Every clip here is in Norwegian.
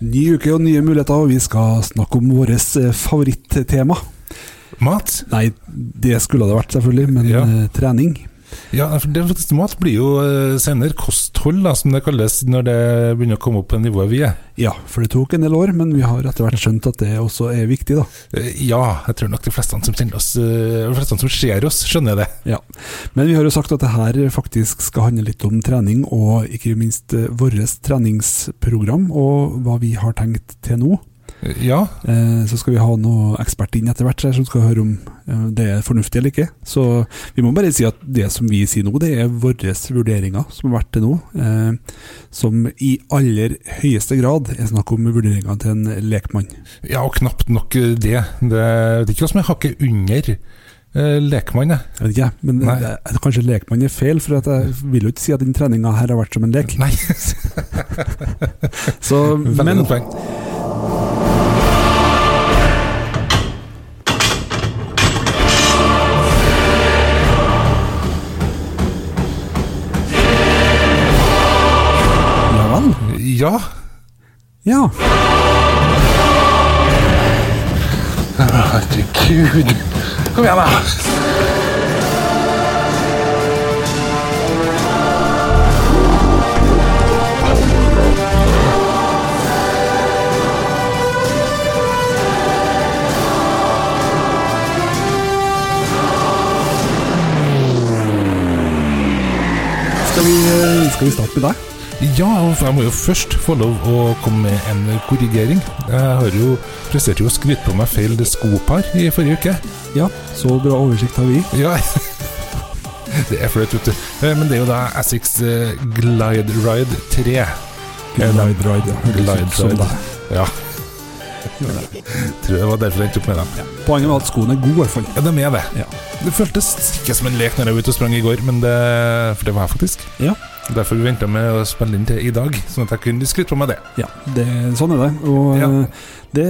Ny uke og nye muligheter, og vi skal snakke om vårt eh, favorittema. Mat? Nei, det skulle det vært, selvfølgelig, men Ja. eh, trening. Ja, for det faktisk mat blir jo eh, senere kosthold, da, som det kalles når det begynner å komme opp på nivået vi er. Ja, for det tok en del år, men vi har etter hvert skjønt at det også er viktig, da. Eh, Ja, jeg tror nok de fleste som kjenner oss, eh, de fleste som ser oss, skjønner det. Ja. Men vi har jo sagt at det her faktisk skal handle litt om trening, og ikke minst vårt treningsprogram, og hva vi har tenkt til nå. Ja, Eh, Så skal vi ha noe ekspert inn etter hvert som skal høre om eh, det er fornuftig eller ikke. Så vi må bare si at det som vi sier nå, det er våre vurderinger som har vært til nå. eh, Som i aller høyeste grad er snakk om vurderingene til en lekmann. ja og knapt nok det. Det er ikke hva som er hakket under lekmann, jeg. Vet ikke, men Nei. kanskje lekmann er feil, for at jeg vil jo ikke si at den treninga her har vært som en lek. Nei, Så, men Ja, Ja. herregud. Kom igjen, da! Skal vi, eh, skal vi starte med deg? Ja, jeg må jo først få lov å komme med en korrigering. Jeg har jo presterte jo å skryte på meg feil skopar i forrige uke. Ja, så bra oversikt har vi. Ja, det er flaut, vet du. Eh, Men det er jo da Asics eh, Glide Ride 3. Glide ride, ja. Glide Ride. Ja. Tror det var derfor jeg opp med dem. Poenget var at skoene er gode, i hvert fall. Ja, de er det. Ja. Det føltes ikke som en lek når jeg var ute og sprang i går, men det, for det var jeg faktisk. Ja. Derfor vi venta med å spille inn til i dag, sånn at jeg kunne skryte på meg det. Ja, det, sånn er det. Og Ja. eh, det,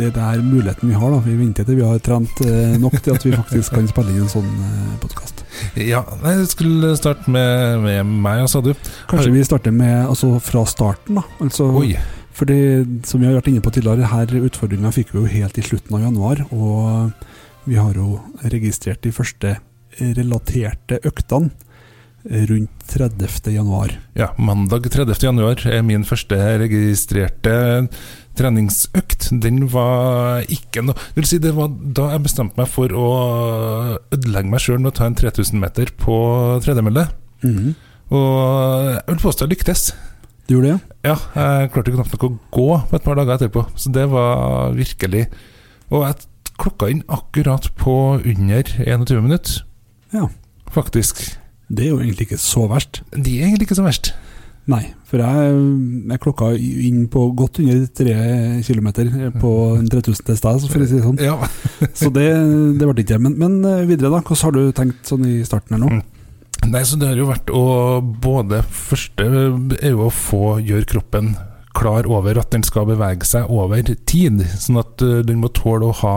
det er muligheten vi har. da Vi venter til vi har trent eh, nok til at vi faktisk kan spille inn en sånn eh, podkast. Ja, jeg skulle starte med, med meg, sa du. Kanskje vi starter med altså fra starten. da Altså, Oi. Fordi Som vi har vært inne på tidligere, her utfordringa fikk vi jo helt i slutten av januar. Og vi har jo registrert de første relaterte øktene rundt 30. januar. Ja, mandag 30. januar er min første registrerte treningsøkt. Den var ikke noe Det vil si, det var da jeg bestemte meg for å ødelegge meg sjøl med å ta en 3000 meter på tredemølle. Mhm. Og jeg vil påstå jeg lyktes. Du gjorde det? Ja, jeg klarte knapt nok å gå på et par dager etterpå, så det var virkelig Og jeg klokka inn akkurat på under 21 minutter, Ja. faktisk. Det er jo egentlig ikke så verst. Det er egentlig ikke så verst. Nei, for jeg, jeg klokka inn på godt under tre kilometer på 3000 til sted, for å si det sånn. Ja. Så det, det ble ikke det. Men, men eh, videre, da. Hvordan har du tenkt sånn i starten her nå? Mm. Nei, så det har jo vært å både Første er jo å få gjøre kroppen klar over at den skal bevege seg over tid, sånn at uh, den må tåle å ha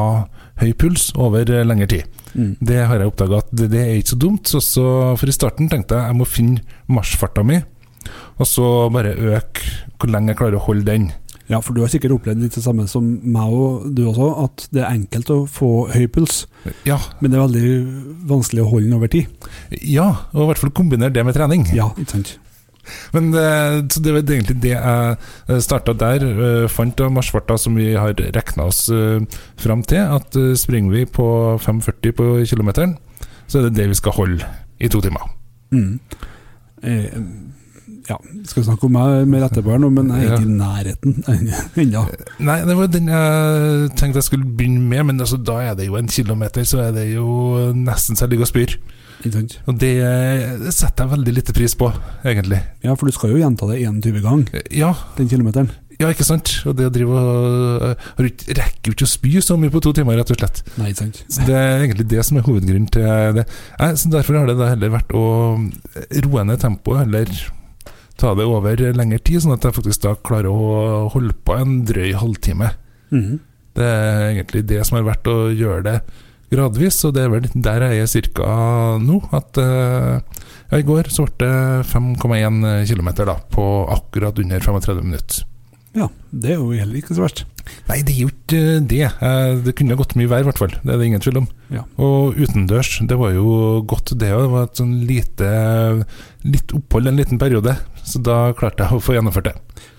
høy puls over uh, lengre tid. Mm. Det har jeg oppdaga at det, det er ikke så dumt. Så, så for i starten tenkte jeg jeg må finne marsjfarta mi, og så bare øke hvor lenge jeg klarer å holde den. Ja, for du har sikkert opplevd litt det samme som meg og du også, at det er enkelt å få høy puls, Ja, men det er veldig vanskelig å holde den over tid. ja og i hvert fall kombinere det med trening. Ja, ikke sant. Men eh, så det var egentlig det jeg starta der. eh, Fant av marsjfarta som vi har regna oss eh, fram til. At springer vi på 5,40 på kilometeren, så er det det vi skal holde i to timer. Mm. Eh, ja, skal snakke om meg mer etterpå, nå, men jeg er ikke i nærheten ennå. Nei, det var den jeg tenkte jeg skulle begynne med, men altså, da er det jo en kilometer, så er det jo nesten så jeg ligger og spyr. Og det, setter jeg veldig lite pris på, egentlig. Ja, for du skal jo gjenta det 21 ganger, Ja, den kilometeren. ja ikke sant? Og det å drive og ikke- Rekker jo ikke å spy så mye på to timer, rett og slett. Nei, ikke sant. Så Det er egentlig det som er hovedgrunnen til det. Nei, så Derfor har det da heller vært å roe ned tempoet, eller ta det over lengre tid, sånn at jeg faktisk da klarer å holde på en drøy halvtime. Mhm. Det er egentlig det som har vært å gjøre det gradvis, og det er vel der jeg er cirka nå. At eh, ja, I går så ble det 5,1 km på akkurat under 35 minutter. Ja, det er jo heller ikke så verst. Nei, det er jo ikke det. Eh, Det kunne gått mye vær, i hvert fall. Det er det ingen tvil om. Ja. Og utendørs, det var jo godt det òg. Det var et sånn lite litt opphold en liten periode. Så da klarte jeg å få gjennomført det.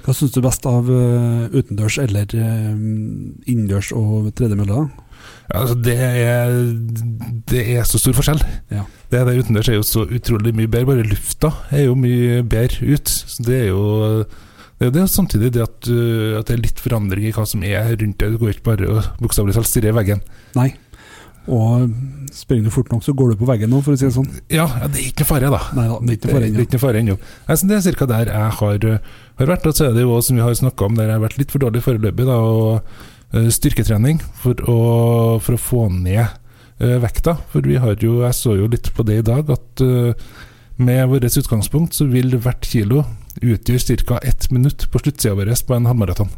Hva syns du best av eh, utendørs eller innendørs og tredemølle? da? Ja, Altså, det er, det er så stor forskjell. Ja. Det der utendørs er jo så utrolig mye bedre. Bare lufta er jo mye bedre ut. Så det er jo det er det, samtidig det at, uh, at det er litt forandring i hva som er rundt deg. Du går ikke bare og bokstavelig talt stirrer i veggen. Nei. Og springer du fort nok, så går du på veggen nå, for å si det sånn. Ja, ja, det er ikke noe fare, da. Nei da, det er ikke noe fare ennå. Altså, det er ca. der jeg har, uh, har vært. Og så er det jo også, som vi har snakka om, der jeg har vært litt for dårlig foreløpig. da, og uh, Styrketrening for å, for å få ned uh, vekta. For vi har jo, jeg så jo litt på det i dag, at uh, med vårt utgangspunkt så vil hvert kilo utgjøre ca. ett minutt på sluttsida vår på en halvmaraton.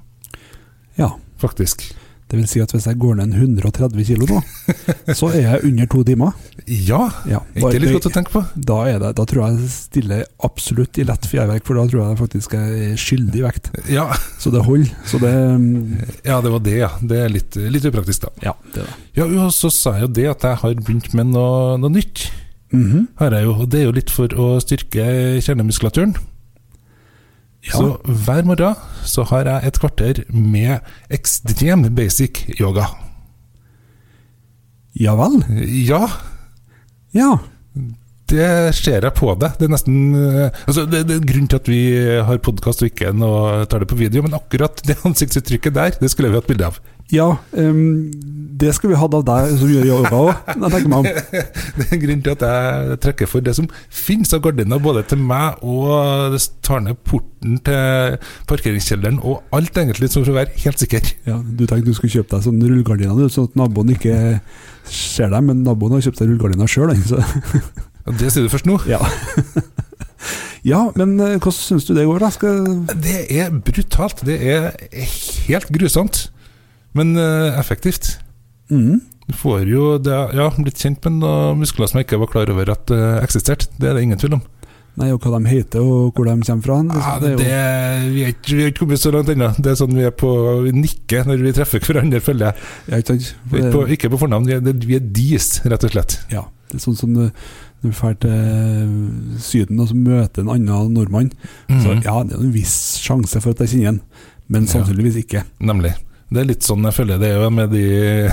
Ja. Faktisk. Det vil si at hvis jeg går ned en 130 kilo nå, så er jeg under to timer. Ja, Ja, er ikke det litt godt å tenke på? da, er det, da tror jeg jeg stiller absolutt i lett fjærverk, for da tror jeg faktisk jeg er skyldig vekt. Ja, Så det holder. Så det mm, ja det var det, ja. Det er litt, litt upraktisk, da. Ja, det er det. Ja, og så sa jeg jo det at jeg har begynt med noe, noe nytt. Mhm. Har jeg jo, og Det er jo litt for å styrke kjernemuskulaturen. Så hver morgen så har jeg et kvarter med ekstrem basic yoga. ja vel? Ja, Ja. Det ser jeg på deg. Det er nesten eh, altså det, det er Grunnen til at vi har podkast og ikke noe, tar det på video, men akkurat det ansiktsuttrykket der, det skulle vi hatt bilde av. Ja, um, det skulle vi hatt av deg som gjør jobba òg, jeg tenker meg om. Det er grunnen til at jeg trekker for det som finnes av gardiner, både til meg og det tar ned porten til parkeringskjelleren og alt, egentlig, som for å være helt sikker. Ja, du tenkte du skulle kjøpe deg sånne rullegardiner, sånn at naboen ikke ser deg, men naboen har kjøpt seg rullegardiner sjøl. Og Det sier du først nå. Ja. ja, men eh, hvordan syns du det går, da? Skal... Det er brutalt. Det er helt grusomt, men eh, effektivt. Mm. Du får jo det, ja, blitt kjent med noen muskler som jeg ikke var klar over at uh, eksisterte. Det er det ingen tvil om. Nei, og hva de heter, og hvor de kommer fra. Ja, det er det, jo, vi har ikke er ikke kommet så langt ennå. Det er sånn vi er på vi nikker når vi treffer hverandre, føler jeg. ja, ikke sant? Ikke på, ikke på fornavn, vi er, det- vi er dis, rett og slett. Ja, det er sånn som når vi drar til Syden og så møter en annen nordmann. Så Mhm. ja, det er en viss sjanse for at jeg kjenner igjen, men sannsynligvis ikke. Nemlig. Det er litt sånn jeg føler det er med de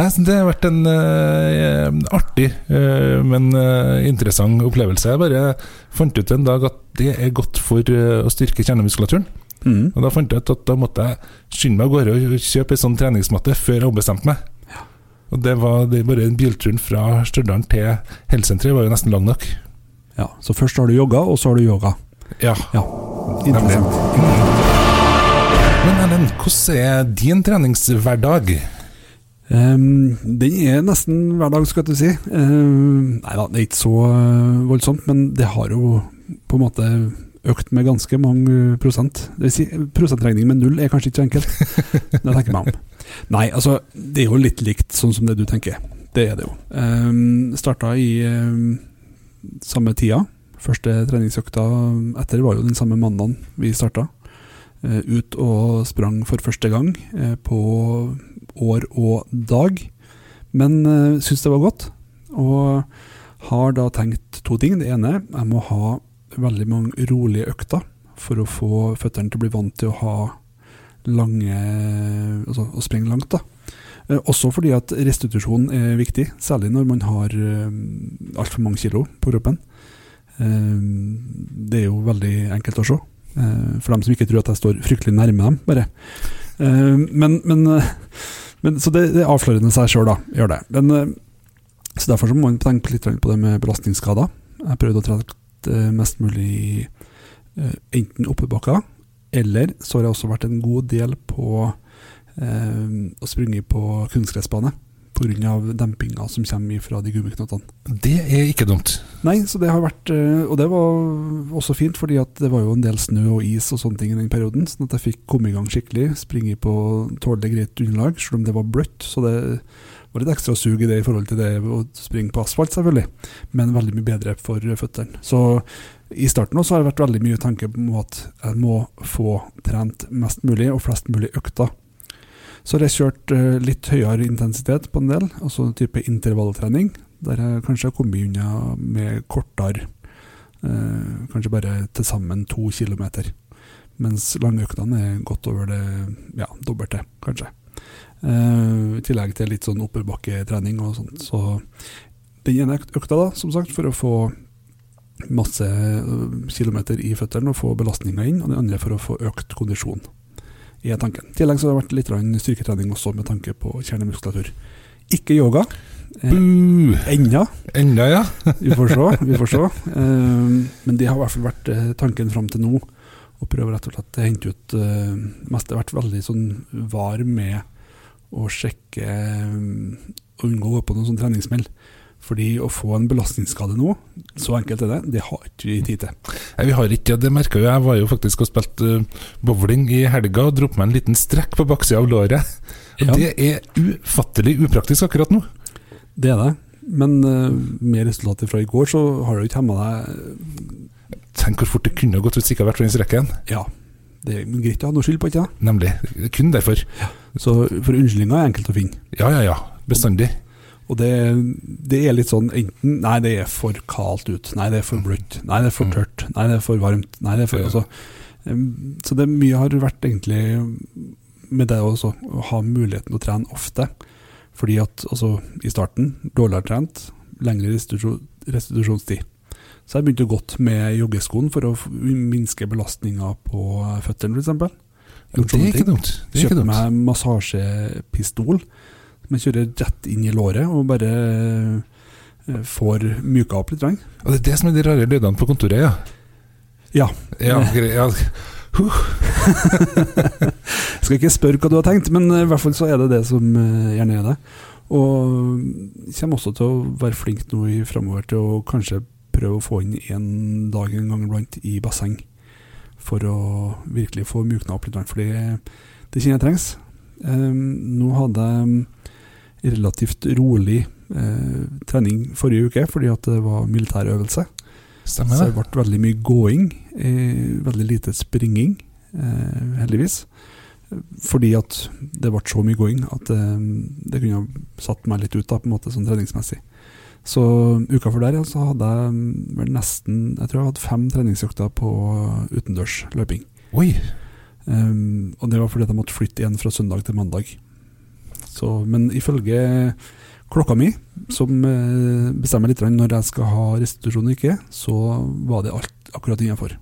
Det har vært en uh, artig, uh, men uh, interessant opplevelse. Jeg bare fant ut en dag at det er godt for å styrke kjernemuskulaturen. Mm. Og Da fant jeg ut at da måtte jeg skynde meg av gårde og kjøpe ei sånn treningsmatte før jeg ombestemte meg. Og det var det bare Bilturen fra Stjørdal til helsesenteret var jo nesten lang nok. Ja, så først har du jogga, og så har du yoga. Ja, ja. Interessant. Men Erlend, hvordan er din treningshverdag? Um, den er nesten hver dag, skal du si. Um, nei da, det er ikke så eh, voldsomt, men det har jo på en måte økt med ganske mange prosent. Det vil si, prosentregning med null er kanskje ikke så enkelt. Tenker jeg meg om. Nei, altså, det er jo litt likt sånn som det du tenker. Det er det jo. Um, starta i um, samme tida. Første treningsøkta etter var jo den samme mandagen vi starta. Uh, ut og sprang for første gang uh, på år og dag. Men uh, syns det var godt. Og har da tenkt to ting. Det ene, jeg må ha veldig mange rolige økter for å få føttene til å bli vant til å ha lange Altså å springe langt, da. Eh, også fordi at restitusjon er viktig, særlig når man har uh, altfor mange kilo på kroppen. Eh, det er jo veldig enkelt å se. Eh, for dem som ikke tror at jeg står fryktelig nærme dem, bare. Eh, men, men, eh, men Så det, det er avslørende seg sjøl, da. Gjør det. Men, eh, så Derfor så må man tenke litt på det med belastningsskader. Jeg prøvde å eh, mest mulig eh, enten oppebakker, eller så har jeg også vært en god del på eh, å springe på kunstgressbane. Pga. dempinga som kommer fra de gummiknottene. Det er ikke dumt. Nei, så det har vært øh, Og det var også fint, fordi det var jo en del snø og is og sånne ting i den perioden. Sånn at jeg fikk komme i gang skikkelig. Springe på tålelig greit underlag, selv om det var bløtt. Så det var litt ekstra sug i det i forhold til det å springe på asfalt, selvfølgelig, men veldig mye bedre for føttene. Så i starten også har det vært veldig mye tanke på at jeg må få trent mest mulig og flest mulig økter. Så har jeg kjørt eh, litt høyere intensitet på en del, altså type intervalltrening, der jeg kanskje har kommet unna med kortere, eh, kanskje bare til sammen to kilometer. Mens langøktene er godt over det ja, dobbelte, kanskje. Uh, I tillegg til litt sånn oppoverbakketrening og sånt. Så den ene økta, da, som sagt, for å få masse kilometer i føttene og få belastninga inn, og den andre for å få økt kondisjon, er tanken. I tillegg så har det vært litt styrketrening også med tanke på kjernemuskulatur. Ikke yoga. Uh, Enda. Enda, ja. vi får se. Vi får se. Men det har i hvert fall vært tanken fram til nå og prøver rett og slett å hente ut mest. Det har vært veldig sånn var med å sjekke um, og unngå å gå på noen sånn treningsmell Fordi å få en belastningsskade nå, så enkelt er det, det har ikke vi tid til. Nei, vi har ikke, det merka jo jeg. var jo faktisk og spilte uh, bowling i helga og dro på meg en liten strekk på baksida av låret. Og ja. Det er ufattelig upraktisk akkurat nå. Det er det. Men uh, med resultatet fra i går, så har du ikke hemma deg Tenk hvor fort det kunne gått hvis det ikke hadde vært for den strekken. Ja. Det er greit å ha noe skyld på, ikke det? Nemlig. Kun derfor. Ja. Så for unnskyldninger er enkelt å finne. Ja, ja, ja. Bestandig. Og det, det, er litt sånn enten Nei, det er for kaldt ut. Nei, det er for bløtt. Nei, det er for mm. tørt. Nei, det er for varmt. Nei, det er for altså, Så det mye har vært egentlig med det også, å ha muligheten til å trene ofte. Fordi at altså, i starten, dårligere trent, lengre restitusjonstid. Så jeg begynte godt med joggeskoen for å minske belastninga på føttene, f.eks. Det er ikke dumt. Kjøpte meg massasjepistol som jeg kjører rett inn i låret og bare eh, får myka opp litt. Og Det er det som er de rare lydene på kontoret, ja? Ja. ja, ja. Uh. Skal ikke spørre hva du har tenkt, men i hvert fall så er det det som eh, gjerne er det. Og kommer også til å være flink nå i framover til å kanskje prøve å få inn en dag en gang iblant i basseng. For å virkelig få mjukna opp litt, for det, det kjenner jeg trengs. Um, nå hadde jeg relativt rolig uh, trening forrige uke fordi at det var militærøvelse. Stemmer Så det ble veldig mye gåing, eh, veldig lite springing, eh, heldigvis. Fordi at det ble så mye gåing at eh, det kunne ha satt meg litt ut, da, på en måte sånn treningsmessig. Så uka før der ja, så hadde jeg mm, vel nesten Jeg tror jeg hadde fem treningsøkter på utendørs løping. Oi! Um, og det var fordi jeg måtte flytte igjen fra søndag til mandag. Så, men ifølge klokka mi, som uh, bestemmer litt når jeg skal ha restitusjon og ikke, så var det alt akkurat innenfor.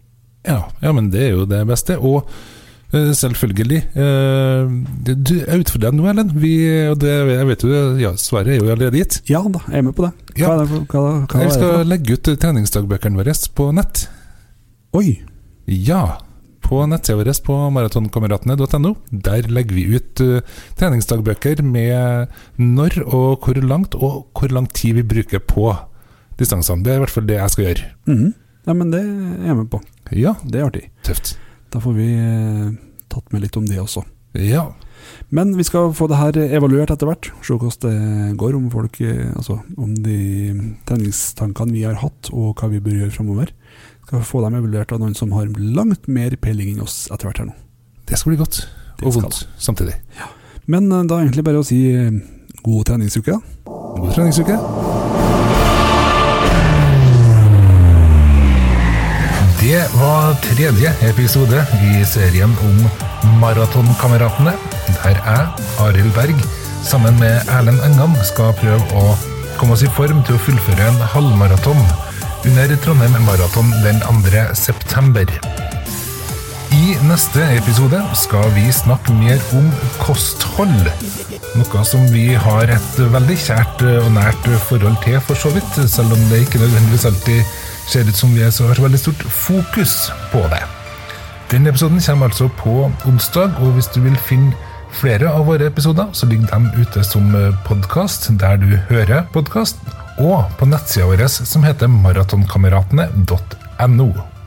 Ja, ja, men det er jo det beste. Og Eh, selvfølgelig. Eh, du er utfordrende nå, Erlend. jeg vet jo, ja, Svaret er jo allerede gitt. Ja da, jeg er med på det. Hva ja. er det, hva, hva jeg skal legge ut treningsdagbøkene våre på nett. Oi! Ja. På nettsida vår på maratonkameratene.no. Der legger vi ut uh, treningsdagbøker med når og hvor langt, og hvor lang tid vi bruker på distansene. Det er i hvert fall det jeg skal gjøre. Mm. Ja, men det er jeg med på. Ja. Det er artig. Tøft. Da får vi eh, tatt med litt om det også. Ja. Men vi skal få det her evaluert etter hvert. Se hvordan det går, om folk eh, Altså om de treningstankene vi har hatt, og hva vi bør gjøre framover. Skal få dem evaluert av noen som har langt mer peiling enn oss etter hvert her nå. Det skal bli godt. Og vondt samtidig. Ja. Men eh, da er egentlig bare å si god treningsuke, da. God treningsuke. Det var tredje episode i serien om Maratonkameratene, der jeg, Arild Berg, sammen med Erlend Engan skal prøve å komme oss i form til å fullføre en halvmaraton under Trondheim Maraton den 2. september. I neste episode skal vi snakke mer om kosthold. Noe som vi har et veldig kjært og nært forhold til, for så vidt, selv om det ikke nødvendigvis alltid ser ut som vi har så veldig stort fokus på det. Denne episoden kommer altså på onsdag, og hvis du vil finne flere av våre episoder, så ligger de ute som podkast der du hører podkast, og på nettsida vår som heter maratonkameratene.no.